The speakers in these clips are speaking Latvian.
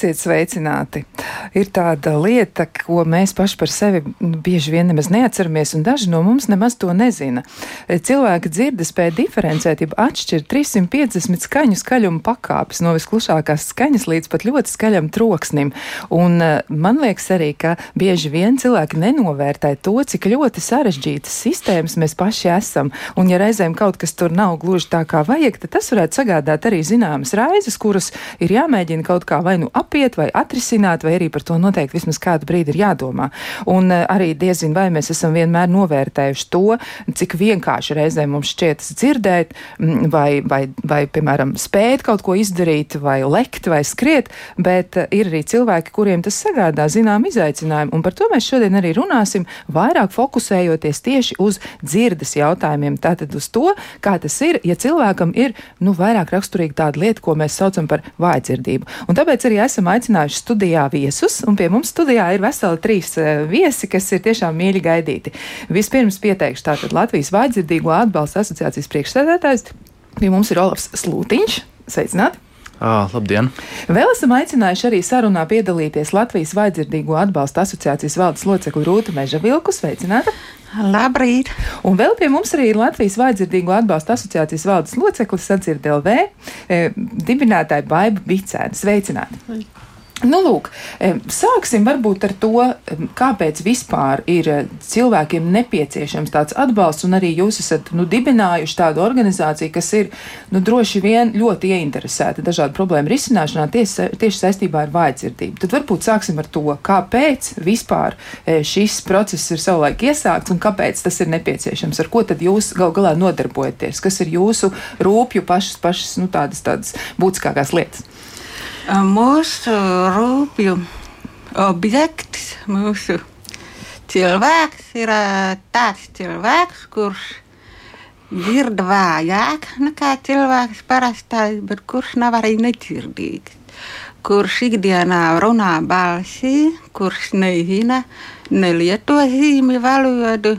Esiet sveicināti! Ir tāda lieta, ko mēs paši par sevi bieži vien nemaz neatceramies, un daži no mums nemaz to nezina. Cilvēka dzirde spēja diferencēt, jeb atšķirt 350 skaņu skaļumu pakāpes, no visklušākās skaņas līdz pat ļoti skaļam troksnim. Un eh, man liekas arī, ka bieži vien cilvēki nenovērtē to, cik ļoti sarežģītas sistēmas mēs paši esam. Un ja reizēm kaut kas tur nav gluži tā kā vajag, tad tas varētu sagādāt arī zināmas raizes, kuras ir jāmēģina kaut kā vai nu apiet vai atrisināt, vai arī par to noteikti vismaz kādu brīdi ir jādomā. Un uh, arī diezin vai mēs esam vienmēr novērtējuši to, cik vienkārši reizēm mums šķietas dzirdēt, vai, vai, vai, piemēram, spēt kaut ko izdarīt, vai lekt, vai skriet, bet uh, ir arī cilvēki, kuriem tas sagādā zinām izaicinājumu, un par to mēs šodien arī runāsim, vairāk fokusējoties tieši uz dzirdes jautājumiem, tātad uz to, kā tas ir, ja cilvēkam ir, nu, vairāk raksturīga tāda lieta, ko mēs saucam par vājdzirdību. Un tāpēc arī esam aicinājuši studijā viesus, un pie mums studijā ir veseli trīs uh, viesi, kas ir tiešām mīļi gaidīti. Vispirms pieteikšu tātad Latvijas Vājdzirdīgo atbalsta asociācijas priekšsēdētājs. Pie mums ir Olafs Slūtiņš. Sveicināti! Ah, labdien! Vēl esam aicinājuši arī sarunā piedalīties Latvijas Vājdzirdīgo atbalsta asociācijas valdes locekli Rūta Meža Vilku. Sveicināta! Labrīt! Un vēl pie mums arī ir Latvijas Vājdzirdīgo atbalsta asociācijas valdes loceklis Sadzird LV e, dibinātāja Baiba Bicēna. Sveicināti! Nu, lūk, sāksim varbūt ar to, kāpēc vispār ir eh, cilvēkiem nepieciešams tāds atbalsts, un arī jūs esat nu, dibinājuši tādu organizāciju, kas ir nu, droši vien ļoti ieinteresēta dažādu problēmu risināšanā tieši, tieši saistībā ar vājdzirdību. Tad varbūt sāksim ar to, kāpēc vispār eh, šis process ir savulaik iesākts un kāpēc tas ir nepieciešams, ar ko tad jūs gal galā nodarbojaties, kas ir jūsu rūpju pašas, pašas nu, tādas, tādas būtiskākās lietas mūsu rūpju objekts, mūsu cilvēks ir tāds cilvēks, kurš dzird vājāk nekā cilvēks parastais, bet kurš nav arī nedzirdīgs. Kurš ikdienā runā balsī, kurš nezina, nelieto zīmju valodu,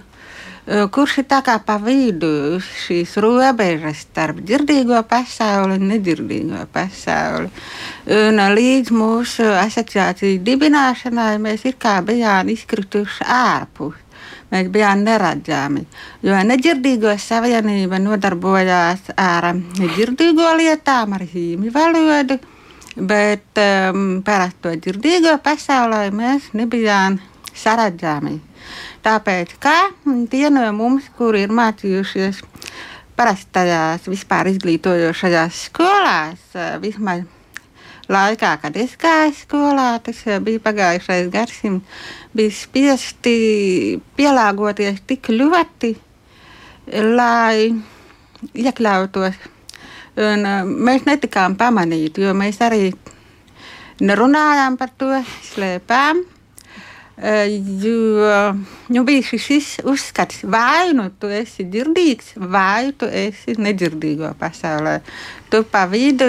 kurš ir tā kā pa vidu šīs robežas starp dzirdīgo pasauli un nedzirdīgo pasauli. Un līdz mūsu asociācijas dibināšanai mēs it kā bijām izkrituši ārpus. Mēs bijām neredzami, jo nedzirdīgo savienība nodarbojās ar nedzirdīgo lietām, ar zīmju valodu, bet um, parasto dzirdīgo pasaulē mēs nebijām saredzami. Tāpēc, kā tie no mums, kuri ir mācījušies parastajās vispār izglītojošajās skolās, vismaz laikā, kad es gāju skolā, tas bija pagājušais gadsimts, bija spiesti pielāgoties tik ļoti, lai iekļautos. Un, uh, mēs netikām pamanīti, jo mēs arī nerunājām par to, slēpām. Jo nu, bija šis uzskats, vai nu tu esi dzirdīgs, vai tu esi nedzirdīgo pasaulē. Tu pa vidu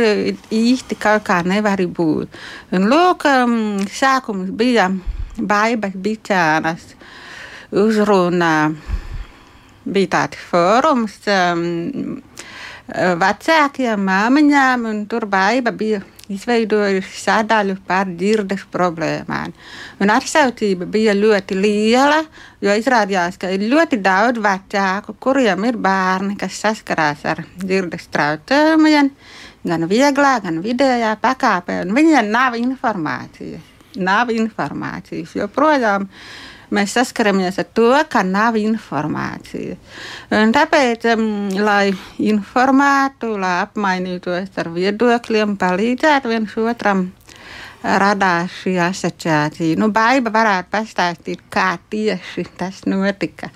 īsti kaut kā nevari būt. Un, lūk, sākums bija baibas bicānas uzrunā. Bija tāds fórums um, vecākiem māmiņām, un tur baiba bija izveidojuši sadaļu par dzirdes problēmām. Un atsaucība bija ļoti liela, jo izrādījās, ka ir ļoti daudz vecāku, kuriem ir bērni, kas saskarās ar dzirdes traucējumiem, gan vieglā, gan vidējā pakāpē, un viņiem nav informācijas. Nav informācijas joprojām mēs saskaramies ar to, ka nav informācijas. Un tāpēc, um, lai informētu, lai apmainītos ar viedokļiem, palīdzētu viens otram, radās šī asociācija. Nu, Baiba varētu pastāstīt, kā tieši tas notika.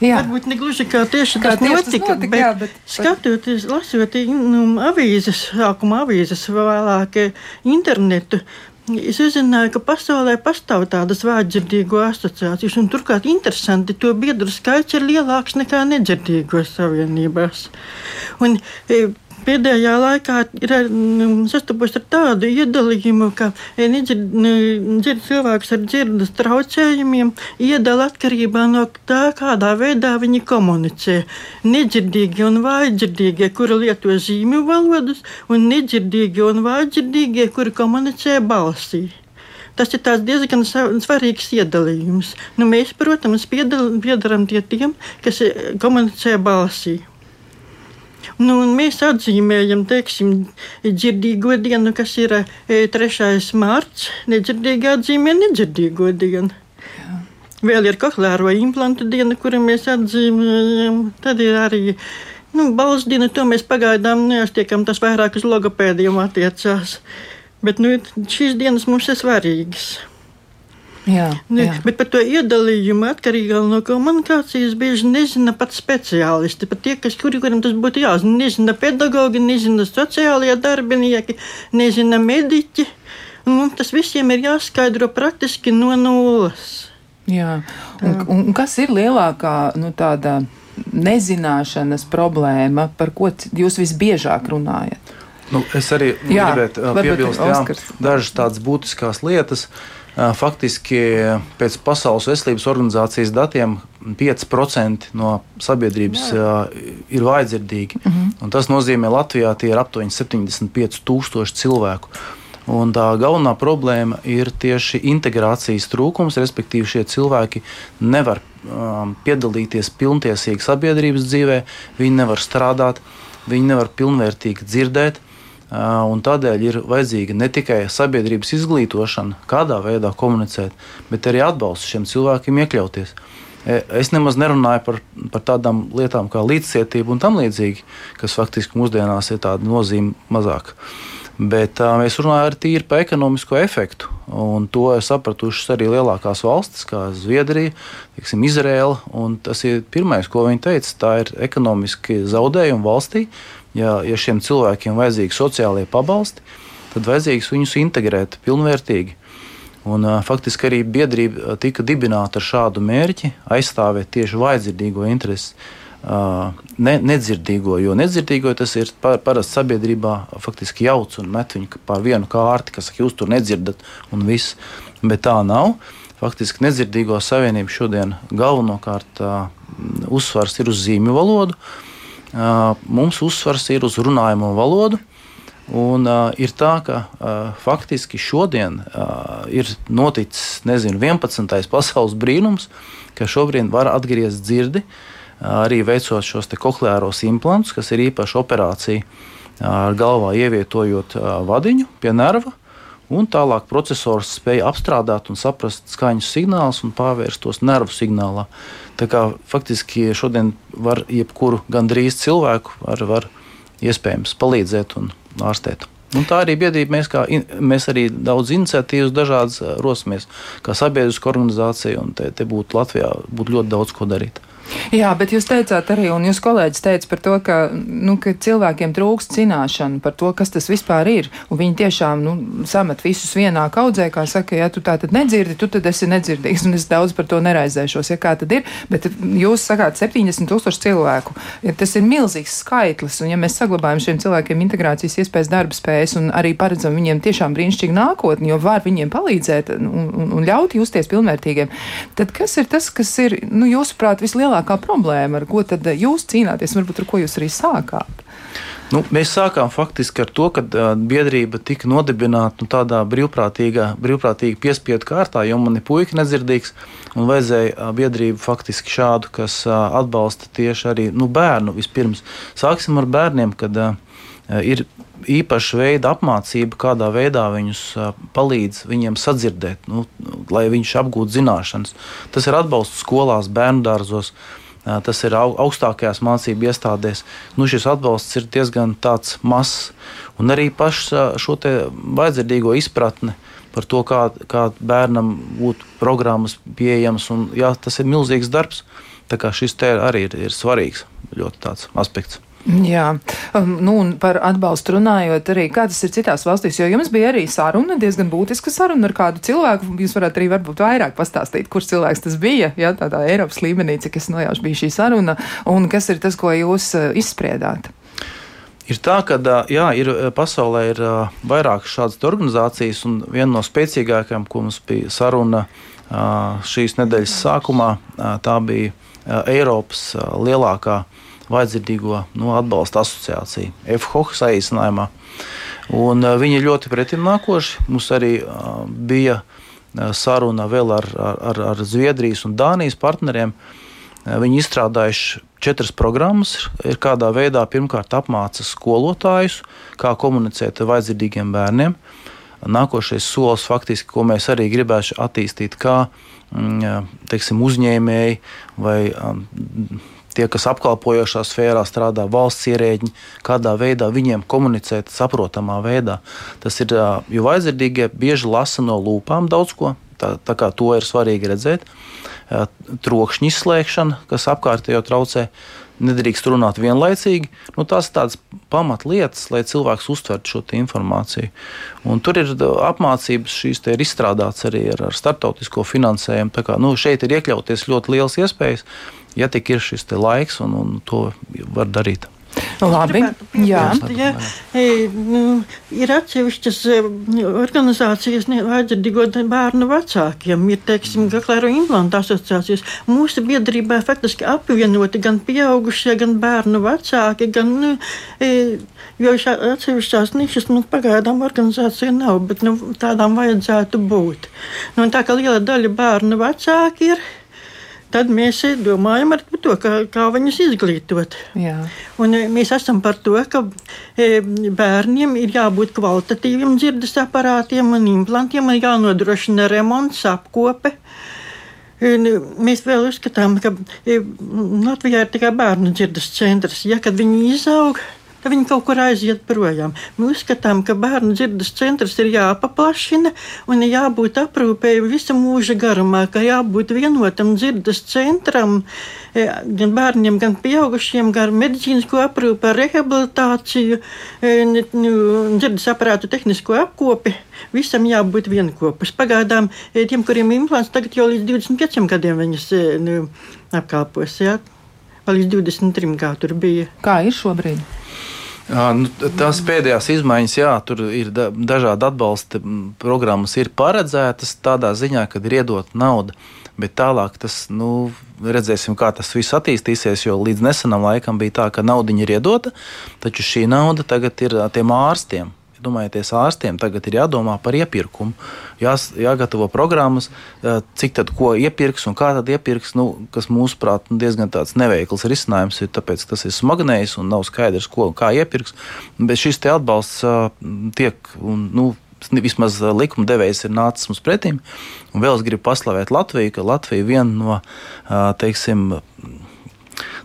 Jā. Varbūt ne gluži kā tieši tieši notika, notika bet, jā, bet skatoties, lasot nu, avīzes, sākuma avīzes, vēlāk internetu, Es uzzināju, ka pasaulē pastāv tādas vājdzirdīgo asociācijas, un turklāt interesanti, to biedru skaits ir lielāks nekā nedzirdīgo savienībās. Un, e, pēdējā laikā ir mm, sastopusi ar tādu iedalījumu, ka nedzird, dzird cilvēks ar dzirdes traucējumiem iedala atkarībā no tā, kādā veidā viņi komunicē. Nedzirdīgie un vājdzirdīgie, kuri lieto zīmju valodas, un nedzirdīgie un vājdzirdīgie, kuri komunicē balsī. Tas ir diezgan svarīgs iedalījums. Nu, mēs, protams, piedarām tie tiem, kas e, komunicē balsī. Nu, mēs atzīmējam, teiksim, dzirdīgo dienu, kas ir e, 3. mārts. Nedzirdīgi atzīmē nedzirdīgo dienu. Jā. Vēl ir kohlēro implantu diena, kuru mēs atzīmējam. Tad ir arī nu, balss diena, to mēs pagaidām neastiekam, tas vairāk uz logopēdiem attiecās. Bet nu, šīs dienas mums ir svarīgas. Jā, jā. Bet par to iedalījumu atkarībā no komunikācijas bieži nezina pat speciālisti. Pat tie, kas, kuri, kuriem tas būtu jāzina, nezina pedagogi, nezina sociālie darbinieki, nezina mediķi. Un mums tas visiem ir jāskaidro praktiski no nulles. Jā. Un, un, kas ir lielākā nu, tāda nezināšanas problēma, par ko jūs visbiežāk runājat? Nu, es arī jā, gribētu piebilst jā, dažas tādas būtiskas lietas. Uh, Faktiski pēc Pasaules veselības organizācijas datiem 5% no sabiedrības Jā. ir vājdzirdīgi. Mhm. -huh. Tas nozīmē, ka Latvijā tie ir aptuveni 75 tūkstoši cilvēku. Un tā galvenā problēma ir tieši integrācijas trūkums, respektīvi, šie cilvēki nevar um, piedalīties pilntiesīgi sabiedrības dzīvē, viņi nevar strādāt, viņi nevar pilnvērtīgi dzirdēt. Tādēļ ir vajadzīga ne tikai sabiedrības izglītošana, kādā veidā komunicēt, bet arī atbalsts šiem cilvēkiem iekļauties. E, es nemaz nerunāju par, par tādām lietām kā līdzcietība un tam līdzīgi, kas faktiski mūsdienās ir tāda nozīme mazāka. Bet uh, mēs runājam arī par ekonomisko efektu. To ir sapratušas arī lielākās valstis, kā Zviedrija, tiksim, Izraela. Tas ir pirmais, ko viņi teica. Tā ir ekonomiski zaudējumi valstī, ja, ja šiem cilvēkiem vajadzīgi sociālie pabalsti, tad vajadzīgs viņus integrēt pilnvērtīgi. Un, faktiski arī biedrība tika dibināta ar šādu mērķi aizstāvēt tieši vajadzīgo interesi. Ne, nedzirdīgo, jo nedzirdīgo tas ir par, parasti sabiedrībā faktiski jauc un met viņu pār vienu kārti, kas saka, jūs tur nedzirdat un viss. Bet tā nav. Faktiski nedzirdīgo savienību šodien galvenokārt uh, uzsvars ir uz zīmju valodu. Uh, mums uzsvars ir uz runājamo valodu. Un, uh, ir tā, ka uh, faktiski šodien uh, ir noticis nezinu, 11. pasaules brīnums, ka šobrīd var atgriezt dzirdi, uh, arī veicot šos kohleāros implantus, kas ir īpaša operācija ar galvā ievietojot uh, vadiņu pie nerva. Un tālāk processors spēja apstrādāt un saprast skaņu signālus un pārvērst tos nervu signālā. Tā kā faktiski šodien var jebkuru gandrīz cilvēku var, var iespējams palīdzēt un ārstēt. Un tā arī biedrība, mēs, kā, mēs arī daudz iniciatīvas dažādas rosimies, kā sabiedriska organizācija, un te, te būtu Latvijā būtu ļoti daudz ko darīt. Jā, bet jūs teicāt arī, un jūs kolēģis teica par to, ka, nu, ka cilvēkiem trūkst zināšanu par to, kas tas vispār ir. Un viņi tiešām nu, samet visus vienā kaudzē, kā saka, ja tu tā tad nedzirdi, tu tad esi nedzirdīgs. Un es daudz par to neraizēšos, ja kā tad ir. Bet jūs sakāt 70 tūkstoši cilvēku. Ja tas ir milzīgs skaitlis. Un ja mēs saglabājam šiem cilvēkiem integrācijas iespējas, darba spējas un arī paredzam viņiem tiešām brīnišķīgu nākotni, jo var viņiem palīdzēt un, un, un ļaut justies pilnvērtīgiem, tad kas ir tas, kas ir, nu, jūsuprāt, vislielākais? Lielākā problēma, ar ko tad jūs cīnāties, varbūt ar ko jūs arī sākāt? Nu, mēs sākām faktiski ar to, ka uh, biedrība tika nodibināta nu, tādā brīvprātīgā, brīvprātīgi piespiedu kārtā, jo man ir puika nedzirdīgs. Un vajadzēja uh, biedrību faktiski šādu, kas uh, atbalsta tieši arī nu, bērnu vispirms. Sāksim ar bērniem, kad uh, ir īpaša veida apmācība, kādā veidā viņus palīdz viņiem sadzirdēt, nu, lai viņš apgūtu zināšanas. Tas ir atbalsts skolās, bērnu dārzos. Tas ir augstākajās mācību iestādēs. Nu, šis atbalsts ir diezgan mazs. Un arī pašu šo vajadzīgo izpratni par to, kā, kā bērnam būtu programmas pieejamas. Un, jā, tas ir milzīgs darbs. Tā kā šis arī ir, ir svarīgs ļoti tāds aspekts. Jā, um, nu un par atbalstu runājot arī, kā tas ir citās valstīs, jo jums bija arī saruna, diezgan būtiska saruna ar kādu cilvēku, jūs varētu arī varbūt vairāk pastāstīt, kurš cilvēks tas bija, jā, tādā Eiropas līmenī, cik es nojaušu bija šī saruna, un kas ir tas, ko jūs uh, izspriedāt? Ir tā, ka jā, ir, pasaulē ir vairākas šādas organizācijas, un viena no spēcīgākajām, ko mums bija saruna šīs nedēļas sākumā, tā bija Eiropas lielākā vajadzīgo nu, atbalsta asociācija, FHOH saīsinājumā. Un, viņi ir ļoti pretimnākoši. Mums arī bija saruna vēl ar, ar, ar Zviedrijas un Dānijas partneriem. Viņi izstrādājuši četras programmas, ir kādā veidā pirmkārt apmāca skolotājus, kā komunicēt ar vajadzīgiem bērniem. Nākošais solis, faktiski, ko mēs arī gribētu attīstīt, kā mm, teiksim, uzņēmēji vai tie, kas apkalpojošā sfērā strādā, valsts ierēģi, kādā veidā viņiem komunicēt saprotamā veidā. Tas ir, jo vajadzīgie bieži lasa no lūpām daudz ko, tā, tā kā to ir svarīgi redzēt trokšņa izslēgšana, kas apkārtējo traucē. Nedrīkst runāt vienlaicīgi. Nu, tās ir tādas pamatlietas, lai cilvēks uztvertu šo informāciju. Un tur ir apmācības, šīs ir izstrādātas arī ar, ar starptautisko finansējumu. Kā, nu, šeit ir iekļauties ļoti liels iespējas, ja tik ir šis laiks, un, un to var darīt. Labi, jā. Ja, e, nu, ir atsevišķas e, organizācijas vajadzīgo bērnu vecākiem, ir, teiksim, Gaklēru implantu asociācijas. Mūsu biedrībā faktiski apvienoti gan pieaugušie, gan bērnu vecāki, gan, nu, e, jo atsevišķās nišas, nu, pagaidām organizācija nav, bet, nu, tādām vajadzētu būt. Nu, tā kā liela daļa bērnu vecāki ir, tad mēs domājam par to, kā, kā viņus izglītot. Un e, mēs esam par to, ka e, bērniem ir jābūt kvalitatīviem dzirdes aparātiem un implantiem, ir jānodrošina remonts, apkope. Un e, mēs vēl uzskatām, ka Latvijā ir tikai bērnu dzirdes centrs. Ja, kad viņi izaug, ka viņi kaut kur aiziet projām. Mēs uzskatām, ka bērnu dzirdes centrs ir jāpaplašina un jābūt aprūpēji visa mūža garumā, ka jābūt vienotam dzirdes centram e, gan bērniem, gan pieaugušiem, gan medicīnisko aprūpi, rehabilitāciju, e, dzirdes aparātu tehnisko apkopi. Visam jābūt vienopus. Pagaidām e, tiem, kuriem ir implants, tagad jau līdz 25 gadiem viņas nu, apkalpos. Ja? Līdz 23 kā tur bija. Kā ir šobrīd? Nu, tās pēdējās izmaiņas, jā, tur ir da, dažādi atbalsta programmas, ir paredzētas tādā ziņā, ka ir iedota nauda. Bet tālāk tas, nu, redzēsim, kā tas viss attīstīsies. Jo līdz nesenam laikam bija tā, ka nauda ir iedota, taču šī nauda tagad ir tiem ārstiem domājieties, ārstiem tagad ir jādomā par iepirkumu. Jās, jāgatavo programmas, cik tad ko iepirks un kā tad iepirks, nu, kas mūsuprāt nu, diezgan tāds neveikls risinājums ir, tāpēc tas ir smagnējs un nav skaidrs, ko un kā iepirks. Bet šis atbalsts tiek. Nu, Vismaz likuma devējs ir nācis mums pretim. Un vēl es gribu paslavēt Latviju, ka Latvija ir viena no teiksim,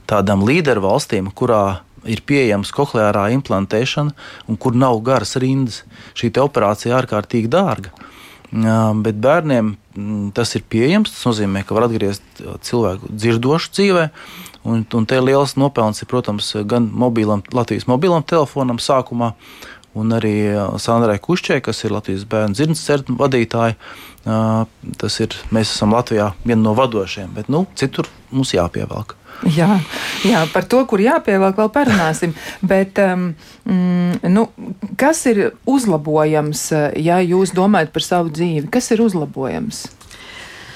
tādām līderu valstīm, kurā ir pieejams kohleārā implantēšana, un kur nav garas rindas. Šī operācija ir ārkārtīgi dārga. Bet bērniem tas ir pieejams. Tas nozīmē, ka var atgriezt cilvēku dzirdošu dzīvē. Un, un te liels nopelns ir, protams, gan mobilam, Latvijas mobilam telefonam sākumā, un arī Sandrai Kušķai, kas ir Latvijas bērnu dzirdes centra vadītāja. Tas ir, mēs esam Latvijā viena no vadošajiem, bet nu, citur mums jāpievelk. Jā, jā, par to, kur jāpievelk, vēl parunāsim. Bet, um, nu, kas ir uzlabojams, ja jūs domājat par savu dzīvi? Kas ir uzlabojams?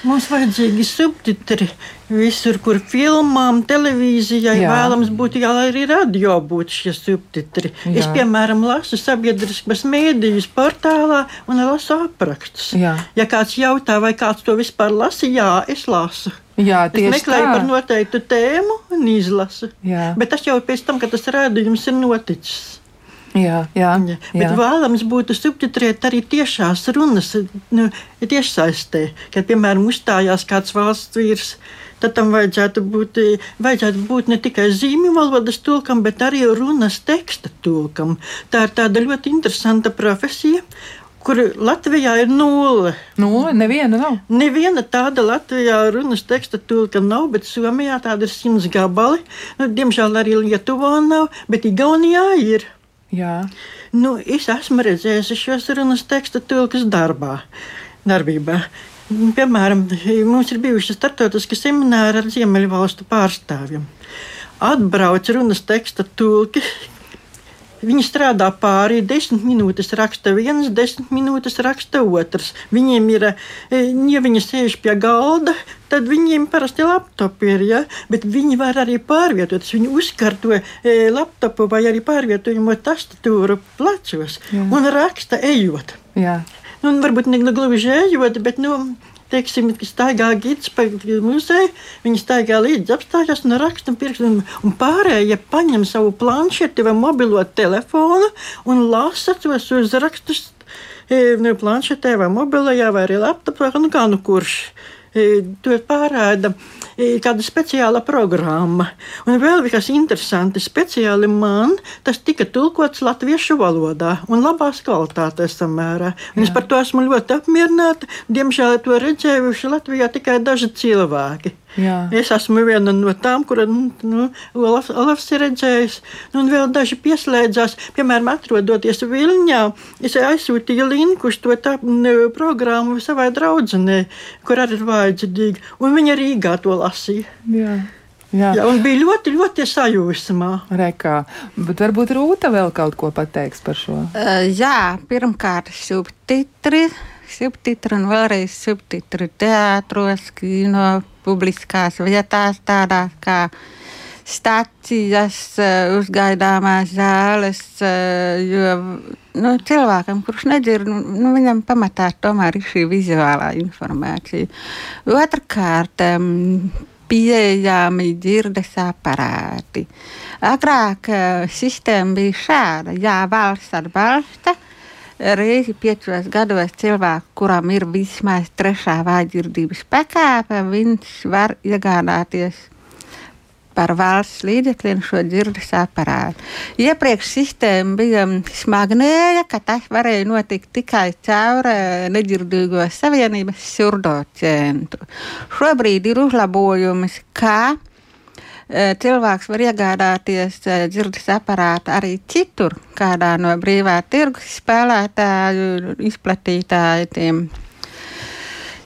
Mums vajadzīgi subtitri visur, kur filmām, televīzijai Jā. vēlams būtu, jā, lai arī radio būtu šie subtitri. Jā. Es, piemēram, lasu sabiedriskas mēdījus portālā un lasu aprakstus. Jā. Ja kāds jautā, vai kāds to vispār lasa, jā, es lasu. Jā, es meklēju tā. par noteiktu tēmu un izlasu. Jā. Bet tas jau pēc tam, kad tas rādījums ir noticis. Jā, jā, jā. Bet vēlams būtu subtitrēt arī tiešās runas, nu, tiešsaistē. Kad, piemēram, uzstājās kāds valsts vīrs, tad tam vajadzētu būt, vajadzētu būt ne tikai zīmju valodas tulkam, bet arī runas teksta tulkam. Tā ir tāda ļoti interesanta profesija kur Latvijā ir nulle. Nulle, neviena nav. Neviena tāda Latvijā runas teksta tulka nav, bet Somijā tāda ir simts gabali. Nu, diemžēl arī Lietuvā nav, bet Igaunijā ir. Jā. Nu, es esmu redzējis šos runas teksta tulkas darbā, darbībā. Piemēram, mums ir bijuši starptautiski semināri ar Ziemeļvalstu pārstāvjiem. Atbrauc runas teksta tulki, Viņi strādā pāri, desmit minūtes raksta viens, desmit minūtes raksta otrs. Viņiem ir, e, ja viņi sēž pie galda, tad viņiem parasti laptopi ir, ja? bet viņi var arī pārvietoties. Viņi uzkārto e, laptopu vai arī pārvietojumu tastatūru plecos un raksta ejot. Jā. Nu, varbūt ne gluži ejot, bet nu, teiksim, staigā gids pa muzeju, viņi staigā līdzi apstājās un raksta pirkstu, un, pārējie paņem savu planšeti vai mobilo telefonu un lasa tos uzrakstus e, planšetē vai mobilajā vai arī laptopā, nu kā nu kurš. E, to pārāda e, kāda speciāla programma. Un vēl kas interesants, speciāli man tas tika tulkots latviešu valodā un labās kvalitātē samērā. Un es par to esmu ļoti apmierināta. Diemžēl to redzējuši Latvijā tikai daži cilvēki. Jā. Es esmu viena no tām, kura nu, nu Olafs, Olafs ir redzējis. Nu, un vēl daži pieslēdzās, piemēram, atrodoties Viļņā. Es aizsūtīju linku uz to tā, ne, programmu savai draudzenei, kur arī ir vajadzīga. Un viņa Rīgā to lasīja. Jā. Jā. Jā, un bija ļoti, ļoti sajūsmā. Rekā. Bet varbūt Rūta vēl kaut ko pateiks par šo. Uh, jā, pirmkārt, subtitri, subtitri un vēlreiz subtitri teātros, kino publiskās vietās, tādās kā stācijas, uzgaidāmās zāles, eh, jo nu, cilvēkam, kurš nedzird, nu, viņam pamatā tomēr ir šī vizuālā informācija. Otrakārt, pieejami dzirdes aparāti. Agrāk eh, sistēma bija šāda, jā, valsts atbalsta reizi piecos gados cilvēku, kuram ir vismaz trešā vājdzirdības pakāpe, viņš var iegādāties par valsts līdzekļiem šo dzirdes aparātu. Iepriekš sistēma bija smagnēja, ka tas varēja notikt tikai caur eh, nedzirdīgo savienības surdo centru. Šobrīd ir uzlabojums, Eh, cilvēks var iegādāties eh, dzirdes aparātu arī citur, kādā no brīvā tirgus spēlētāju izplatītājiem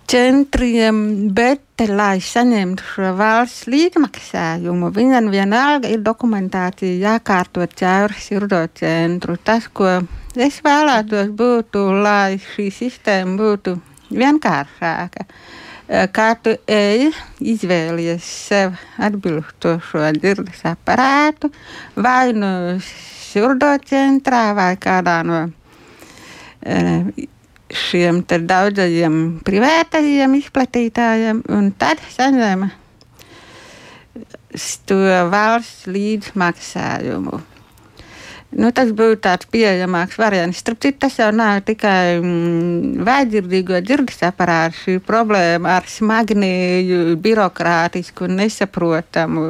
centriem, bet, lai saņemtu šo valsts līdzmaksājumu, viņam vienalga ir dokumentācija jākārto cauri sirdo centru. Tas, ko es vēlētos, būtu, lai šī sistēma būtu vienkāršāka. Eh, kā tu ej, izvēlies sev atbilstošo dzirdes aparātu, vai nu surdo centrā, vai kādā no šiem daudzajiem privātajiem izplatītājiem, un tad saņem to valsts līdzmaksājumu. Nu, tas būtu tāds pieejamāks variants. Starp citu, tas jau nav tikai mm, vājdzirdīgo dzirdes aparātu. Šī problēma ar smagnēju, birokrātisku un nesaprotamu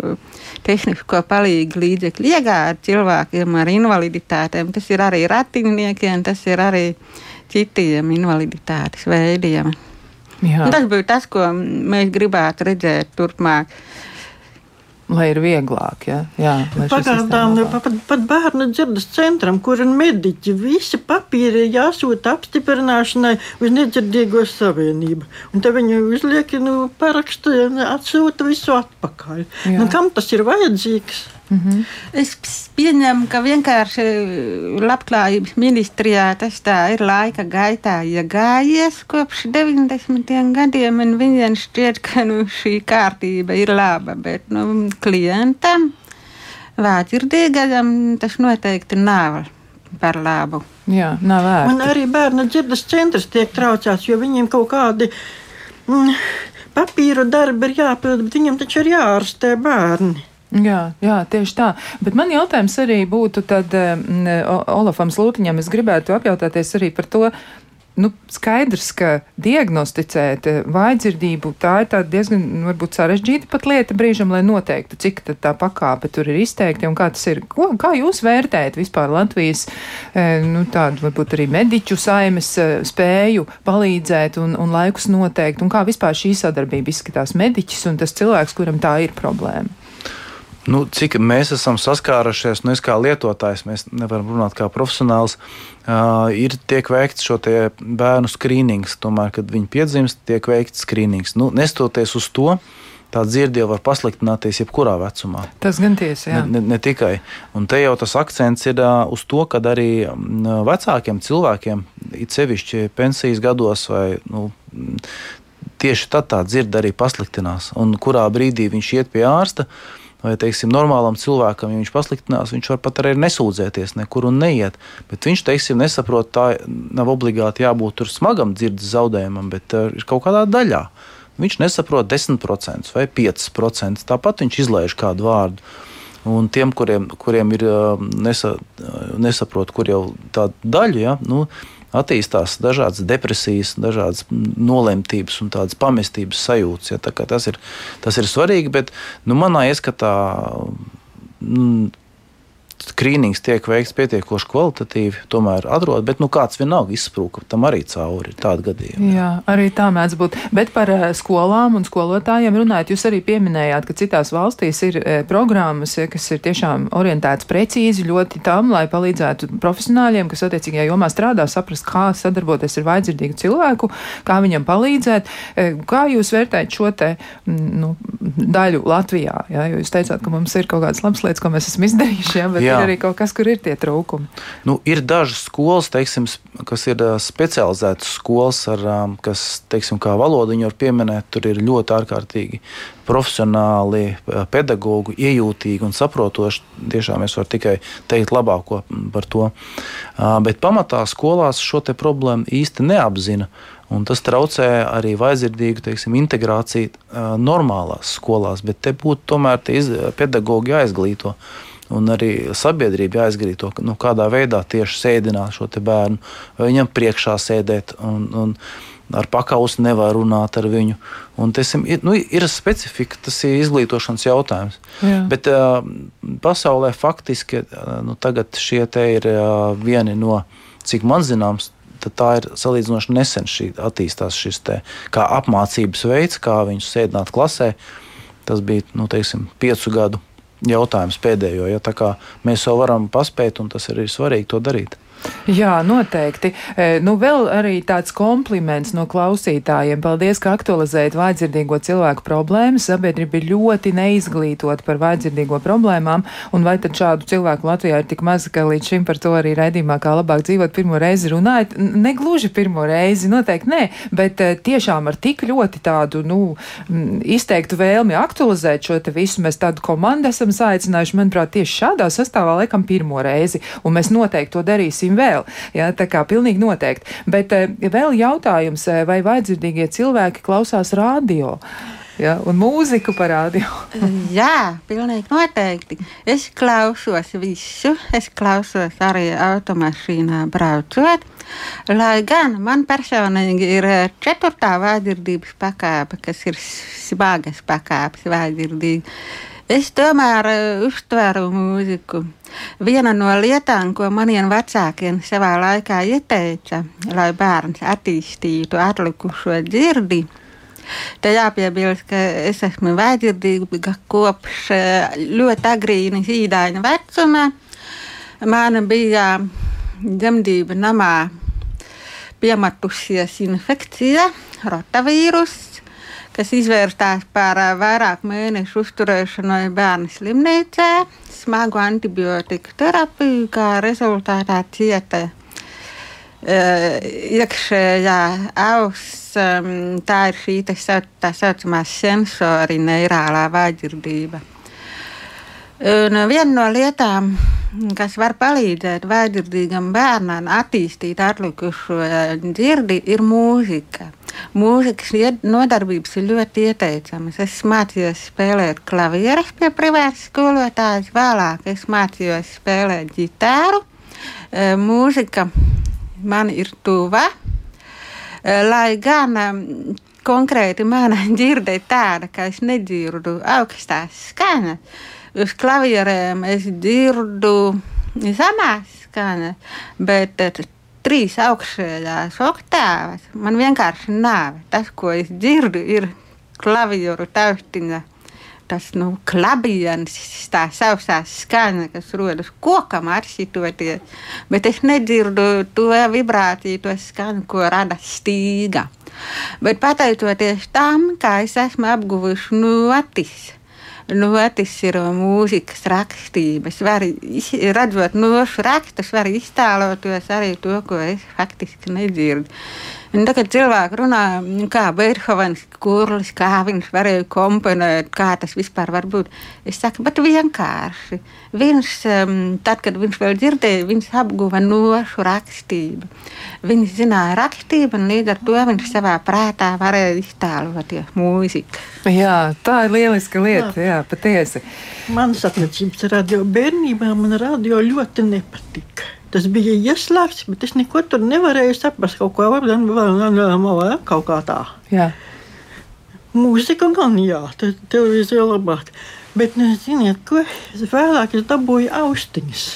tehnisko palīgu līdzekļu iegādi cilvēkiem ar invaliditātēm. Tas ir arī ratiņniekiem, tas ir arī citiem invaliditātes veidiem. Tas būtu tas, ko mēs gribētu redzēt turpmāk. Lai ir vieglāk, ja? jā. Pagaidām pat, pat bērnu dzirdes centram, kur ir mediķi, visi papīri jāsūta apstiprināšanai uz nedzirdīgo savienību. Un te viņi uzliek, nu, parakstu, atsūta visu atpakaļ. Nu, kam tas ir vajadzīgs? -hmm. Es pieņemu, ka vienkārši labklājības ministrijā tas tā ir laika gaitā iegājies ja kopš 90. gadiem, un viņiem šķiet, ka nu, šī kārtība ir laba, bet nu, klientam, vācirdīgajam, tas noteikti nav par labu. Jā, nav vērts. Un arī bērnu dzirdes centrs tiek traucēts, jo viņiem kaut kādi. Mm, papīru darbi ir jāpild, bet viņam taču ir jārastē bērni. Jā, jā, tieši tā. Bet man jautājums arī būtu tad um, Olafam Slūtiņam, es gribētu apjautāties arī par to, nu, skaidrs, ka diagnosticēt eh, vājdzirdību tā ir diezgan varbūt, sarežģīta pat lieta brīžam, lai noteiktu, cik tā pakāpe tur ir izteikti un kā tas ir. Ko, kā jūs vērtējat vispār Latvijas eh, nu, tādu varbūt arī mediķu saimes spēju palīdzēt un, un laikus noteikt un kā vispār šī sadarbība izskatās mediķis un tas cilvēks, kuram tā ir problēma? Nu, cik mēs esam saskārušies, nu, es kā lietotājs, mēs nevaram runāt kā profesionāls, uh, ir tiek veikts šo bērnu skrīnings. Tomēr, kad viņi piedzimst, tiek veikts skrīnings. Nu, nestoties uz to, tā dzirde jau var pasliktināties jebkurā vecumā. Tas gan tiesa, jā. Ne, ne, ne tikai. Un te jau tas akcents ir uh, uz to, ka arī vecākiem cilvēkiem, it sevišķi pensijas gados vai nu, tieši tad tā dzirde arī pasliktinās. Un kurā brīdī viņš iet pie ārsta, vai teiksim, normālam cilvēkam, ja viņš pasliktinās, viņš var pat arī nesūdzēties nekur un neiet. Bet viņš teiksim, nesaprot, tā nav obligāti jābūt smagam dzirdes zaudējumam, bet uh, ir kaut kādā daļā. Viņš nesaprot 10% vai 5%. Tāpat viņš izlaiž kādu vārdu. Un tiem, kuriem, kuriem ir nesa, nesaprot, kur jau tāda daļa, ja, nu, attīstās dažādas depresijas, dažādas nolemtības un tādas pamestības sajūtas. Ja, tā tas, ir, tas ir svarīgi, bet nu, manā ieskatā. Mm, skrīnings tiek veikts pietiekoši kvalitatīvi, tomēr atrod, bet nu, kāds vienalga izsprūka, tam arī cauri ir tāda gadījuma. Jā. jā, arī tā mēdz būt. Bet par uh, skolām un skolotājiem runājot, jūs arī pieminējāt, ka citās valstīs ir uh, programmas, kas ir tiešām orientētas precīzi ļoti tam, lai palīdzētu profesionāļiem, kas attiecīgajā jomā strādā, saprast, kā sadarboties ar vajadzīgu cilvēku, kā viņam palīdzēt. Uh, kā jūs vērtējat šo te nu, daļu Latvijā? Ja? Jo jūs teicāt, ka mums ir kaut kādas labas lietas, ko mēs esam izdarījuši, ja? bet Jā. Ir arī kaut kas, kur ir tie trūkumi. Nu, ir dažas skolas, teiksim, kas ir specializētas skolas, ar, kas, teiksim, kā valodu viņi var pieminēt, tur ir ļoti ārkārtīgi profesionāli, pedagoģi, iejūtīgi un saprotoši. Tiešām es varu tikai teikt labāko par to. Bet pamatā skolās šo problēmu īsti neapzina. Un tas traucē arī vaidzirdīgu teiksim, integrāciju normālās skolās, bet te būtu tomēr pedagoģi jāizglīto. Un arī sabiedrība jāizglīto, nu, kādā veidā tieši sēdināt šo bērnu, viņam priekšā sēdēt. Un, un, ar pakausu nevar runāt ar viņu. Un tas ir, nu, ir specifika, tas ir izglītošanas jautājums. Jā. Bet uh, pasaulē faktiski uh, nu, šie ir uh, vieni no, cik man zināms, tā ir salīdzinoši nesen šī attīstās šis te, apmācības veids, kā viņus sēdināt klasē. Tas bija nu, teiksim, piecu gadu jautājums pēdējo. Ja, mēs jau varam paspēt, un tas ir svarīgi to darīt. Jā, noteikti. E, nu, vēl arī tāds kompliments no klausītājiem. Paldies, ka aktualizējat vājdzirdīgo cilvēku problēmas. Sabiedrība ir ļoti neizglītota par vājdzirdīgo problēmām, un vai tad šādu cilvēku Latvijā ir tik maz, ka līdz šim par to arī raidījumā, kā labāk dzīvot, pirmo reizi runājat? Negluži pirmo reizi, noteikti nē, bet e, tiešām ar tik ļoti tādu, nu, izteiktu vēlmi aktualizēt šo te visu. Mēs tādu komandu esam saicinājuši, manuprāt, tieši šādā sastāvā laikam pirmo reizi, un mēs noteikti to darīsim darīsim vēl. Jā, tā kā pilnīgi noteikti. Bet eh, vēl jautājums, eh, vai vajadzīgie cilvēki klausās radio? Ja, un mūziku parādīja. Jā, pilnīgi noteikti. Es klausos visu. Es klausos arī automašīnā braucot. Lai gan man personīgi ir eh, četrtā vājdzirdības pakāpe, kas ir smagas pakāpes vājdzirdība. Es tomēr uztveru mūziku Viena no lietām, ko maniem vecākiem savā laikā ieteica, lai bērns attīstītu atlikušo dzirdi, Te jāpiebilst, ka es esmu vērtīga kopš eh, ļoti agrīna zīdaiņa vecuma. Man bija dzemdību namā piematusies infekcija, rotavīrus, kas izvērtās par vairāk mēnešu uzturēšanu bērnu slimnīcā smagu antibiotiku terapiju, kā rezultātā cieta iekšējā auss. Tā ir šī tā saucamā sensori neirālā vājdzirdība. Un viena no lietām, kas var palīdzēt vājdzirdīgam bērnam attīstīt atlikušo dzirdi, ir mūzika mūzikas nodarbības ir ļoti ieteicams. Es mācījos spēlēt klavierus pie privātas skolotājas, vēlāk es mācījos spēlēt ģitāru. Mūzika man ir tuva, lai gan konkrēti mana dzirde ir tāda, ka es nedzirdu augstās skaņas. Uz klavierēm es dzirdu zemās skaņas, bet trīs augšējās oktavas. Man vienkārši nav. Tas, ko es dzirdu, ir klavieru taustiņa tas nu, klabienis, tā sausā skaņa, kas rodas kokam arsitoties, bet es nedzirdu to vibrāciju, to skaņu, ko rada stīga. Bet pateicoties tam, kā es esmu apguvuši notis, notis ir mūzikas rakstības. Var, redzot nošu rakstus, var iztēloties arī to, ko es faktiski nedzirdu. Un tagad cilvēki runā, kā Beethovens, kurlis, kā viņš varēja komponēt, kā tas vispār var būt. Es saku, bet vienkārši. Viņš, tad, kad viņš vēl dzirdēja, viņš apguva nošu rakstību. Viņš zināja rakstību, un līdz ar to viņš savā prātā varēja iztēloties mūziku. Jā, tā ir lieliska lieta, jā, jā patiesi. Manas attiecības ar radio bērnībā man radio ļoti nepatika. Tas bija ieslēgts, bet es neko tur nevarēju saprast. Kaut kā tāda, kaut kā tā. Jā. Mūzika gan jā, te, televīzija labāk. Bet, nu, ziniet, ko vēlāk es dabūju austiņas.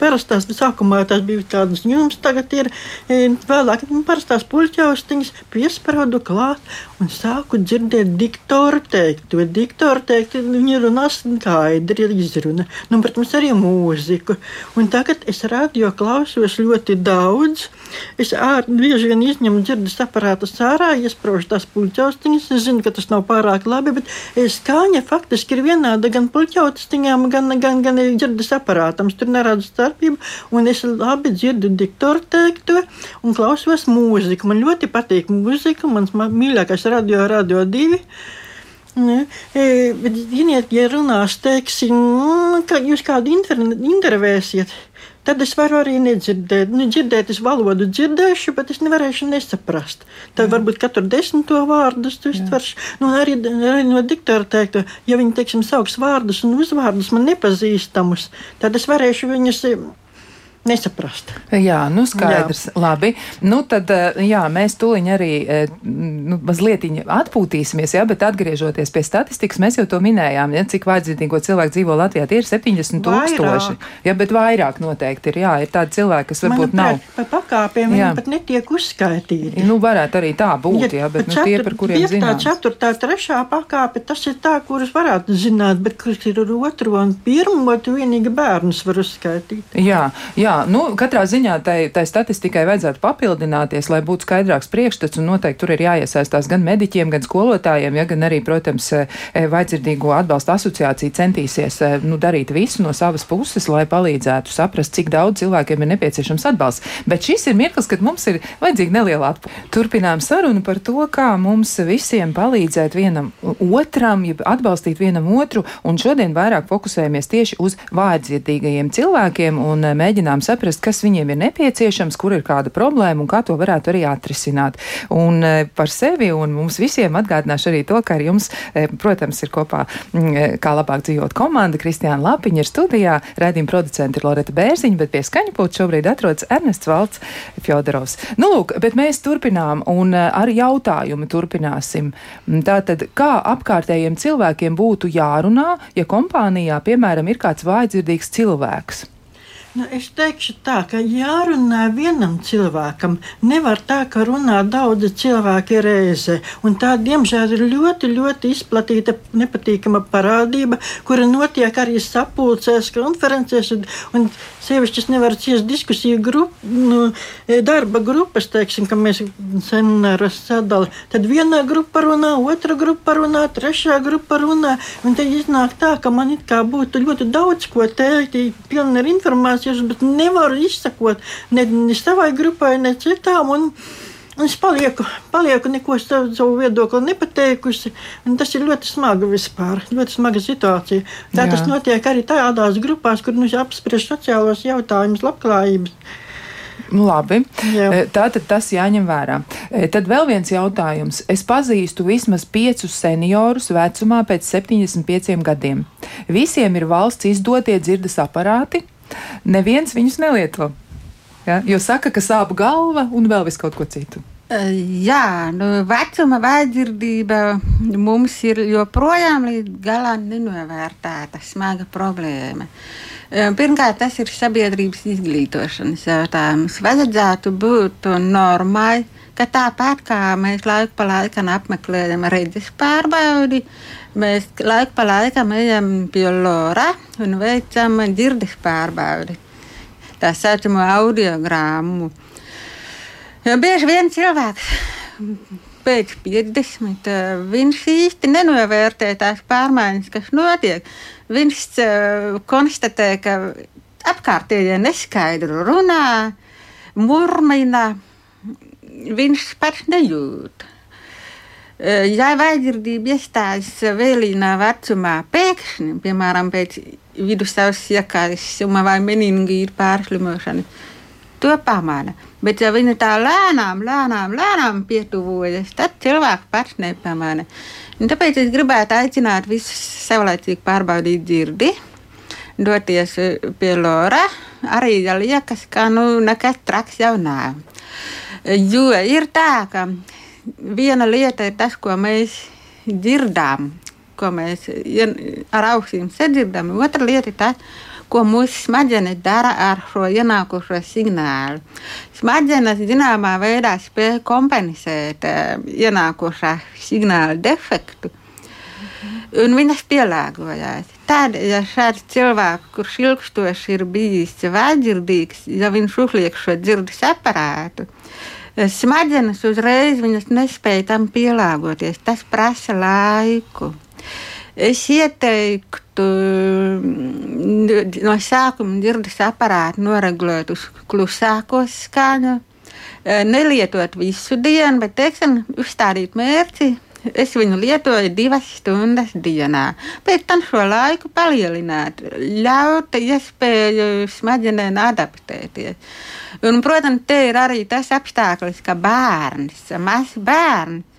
Parastās sākumā tās bija tādas jums, tagad ir e, vēlāk nu, parastās puļķaustiņas, piesprādu klāt un sāku dzirdēt diktoru teikt. To diktoru teikt, viņi runā skaidri, izruna. Nu, protams, arī mūziku. Un tagad es radio klausos ļoti daudz. Es ār, bieži vien izņemu dzirdes aparātus ārā, iesprāžu tās puļķaustiņas. Es zinu, ka tas nav pārāk labi, bet skaņa faktiski ir vienāda gan puļķaustiņām, gan, gan, gan dzirdes aparātam. Tur nerā nekādu starpību, un es labi dzirdu diktoru teikto un klausos mūziku. Man ļoti patīk mūzika, mans mīļākais radio, radio divi. Ne, e, bet, ziniet, ja runās, teiksim, ka jūs kādu intervēsiet, tad es varu arī nedzirdēt. Nu, dzirdēt, es valodu dzirdēšu, bet es nevarēšu nesaprast. Tad Jā. varbūt katru desmito vārdu tu iztveršu. Nu, arī, arī no diktora teiktu, ja viņi, teiksim, sauks vārdus un uzvārdus man nepazīstamus, tad es varēšu viņus nesaprast. Jā, nu skaidrs. Jā. Labi. Nu tad, eh, jā, mēs tuliņ arī eh, nu, mazliet atpūtīsimies, jā, bet atgriežoties pie statistikas, mēs jau to minējām, ja, cik vajadzīgo cilvēku dzīvo Latvijā. Tie ir 70 tūkstoši. Jā, bet vairāk noteikti ir. Jā, ir tādi cilvēki, kas varbūt Manuprāt, nav. Pa pakāpiem viņi pat netiek uzskaitīti. Nu, varētu arī tā būt, ja, jā, bet nu, tie, par kuriem zinām. Tā ceturtā, trešā pakāpe, tas ir tā, kuras varētu zināt, bet kurš ir ar otro un pirmo, tu vienīgi bērnus var uzskaitīt. Jā, jā Jā, nu, katrā ziņā tai, tai statistikai vajadzētu papildināties, lai būtu skaidrāks priekšstats, un noteikti tur ir jāiesaistās gan mediķiem, gan skolotājiem, ja gan arī, protams, e, e, vajadzīgo atbalsta asociācija centīsies e, nu, darīt visu no savas puses, lai palīdzētu saprast, cik daudz cilvēkiem ir nepieciešams atbalsts. Bet šis ir mirklis, kad mums ir vajadzīga neliela atpūta. Turpinām sarunu par to, kā mums visiem palīdzēt vienam otram, ja atbalstīt vienam otru, un šodien vairāk fokusējamies tieši uz vājdzirdīgajiem cilvēkiem un mēģinām mēģinām saprast, kas viņiem ir nepieciešams, kur ir kāda problēma un kā to varētu arī atrisināt. Un e, par sevi un mums visiem atgādināšu arī to, ka ar jums, e, protams, ir kopā e, kā labāk dzīvot komanda. Kristiāna Lapiņa ir studijā, redzījuma producenta ir Loreta Bērziņa, bet pie skaņpūta šobrīd atrodas Ernests Valts Fjodorovs. Nu, lūk, bet mēs turpinām un ar jautājumu turpināsim. Tātad, kā apkārtējiem cilvēkiem būtu jārunā, ja kompānijā, piemēram, ir kāds vājdzirdīgs cilvēks? Nu, es teikšu tā, ka jārunā vienam cilvēkam. Nevar tā, ka runā daudzi cilvēki reizē. Un tā, diemžēl, ir ļoti, ļoti izplatīta nepatīkama parādība, kura notiek arī sapulcēs, konferencēs. Un, un Sevišķi es nevaru ciest diskusiju grupu, nu, e, darba grupas, teiksim, ka mēs semināros sadalām. Tad viena grupa runā, otra grupa runā, trešā grupa runā. Un tad iznāk tā, ka man it kā būtu ļoti daudz ko teikt, pilna ar informācijas, bet nevaru izsakot ne, ne savai grupai, ne citām. Un, Es palieku, palieku neko savu, viedokli nepateikusi. Tas ir ļoti smagi vispār, ļoti smaga situācija. Tā Jā. tas notiek arī tādās grupās, kur mums apspriež sociālos jautājumus, labklājības. Nu, labi, Jā. E, tā tad tas jāņem vērā. E, tad vēl viens jautājums. Es pazīstu vismaz piecus seniorus vecumā pēc 75 gadiem. Visiem ir valsts izdotie dzirdes aparāti, neviens viņus nelieto. Ja? Jo saka, ka sāp galva un vēl vis kaut ko citu. Jā, nu, vecuma vājdzirdība mums ir joprojām līdz galam nenovērtēta smaga problēma. Pirmkārt, tas ir sabiedrības izglītošanas jautājums. Vajadzētu būt normai, ka tāpat kā mēs laiku pa laikam apmeklējam redzes pārbaudi, mēs laiku pa laikam ejam pie lora un veicam dzirdes pārbaudi. Tā saucamo audiogrammu. Jo bieži vien cilvēks pēc 50 viņš īsti nenovērtē tās pārmaiņas, kas notiek. Viņš konstatē, ka apkārtējie neskaidru runā, murmina, viņš pats nejūt. Ja vajadzība iestājas vēlīnā vecumā pēkšņi, piemēram, pēc vidusceļa iekārtas vai meningīta pārslimošanas, to pamana. Bet, ja viņa tā lēnām, lēnām, lēnām pietuvojas, tad cilvēks pats nepamana. Un tāpēc es gribētu aicināt visus savlaicīgi pārbaudīt dzirdi, doties pie Lora. Arī ja liekas, ka nu, nekas traks jau nav. Jo ir tā, ka viena lieta ir tas, ko mēs dzirdam, ko mēs ar ausīm sadzirdam, otra lieta ir tas, ko mūsu smadzenes dara ar šo ienākušo signālu. Smadzenes zināmā veidā spēj kompensēt uh, ienākušā signāla defektu. Un viņas pielāgojās. Tad, ja šāds cilvēks, kurš ilgstoši ir bijis vājdzirdīgs, ja viņš uzliek šo dzirdes aparātu, smadzenes uzreiz nespēja tam pielāgoties. Tas prasa laiku. Es ieteiktu mm, no sākuma dzirdes aparātu noregulēt uz klusāko skaņu, e, nelietot visu dienu, bet, teiksim, uzstādīt mērķi. Es viņu lietoju divas stundas dienā. Pēc tam šo laiku palielināt, ļaut iespēju smadzenēm adaptēties. Un, protams, te ir arī tas apstākļus, ka bērns, mazs bērns,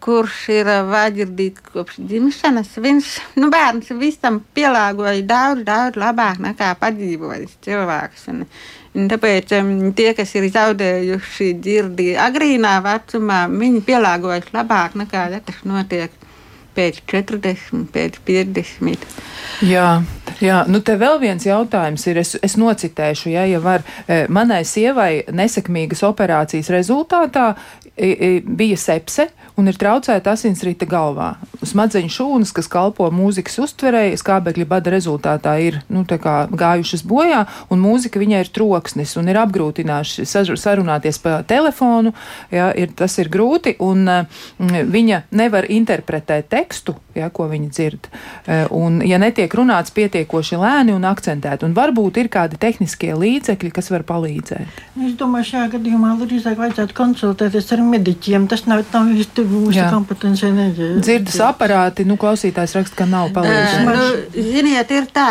kurš ir vājdzirdīgs kopš dzimšanas, viņš nu, bērns visam pielāgoja daudz, daudz labāk nekā padzīvojis cilvēks. Un, un tāpēc um, tie, kas ir zaudējuši dzirdi agrīnā vecumā, viņi pielāgojas labāk nekā ja tas notiek pēc 40, pēc 50. Jā, jā, nu te vēl viens jautājums ir, es, es nocitēšu, ja, ja var, manai sievai nesekmīgas operācijas rezultātā bija sepse un ir traucēta asinsrita galvā. Smadzeņu šūnas, kas kalpo mūzikas uztverēji, skābekļa bada rezultātā ir nu, gājušas bojā, un mūzika viņai ir troksnis un ir apgrūtinājuši sarunāties pa telefonu. Ja, ir, tas ir grūti, un mm, viņa nevar interpretēt tekstu, ja, ko viņa dzird. E, un, ja netiek runāts pietiekoši lēni un akcentēti, un varbūt ir kādi tehniskie līdzekļi, kas var palīdzēt. Es domāju, šajā gadījumā drīzāk vajadzētu konsultēties ar mediķiem. Tas nav, nav īsti mūsu kompetencija. Dzirdes aparāti, nu, klausītājs raksta, ka nav palīdzējuši. Nu, ziniet, ir tā.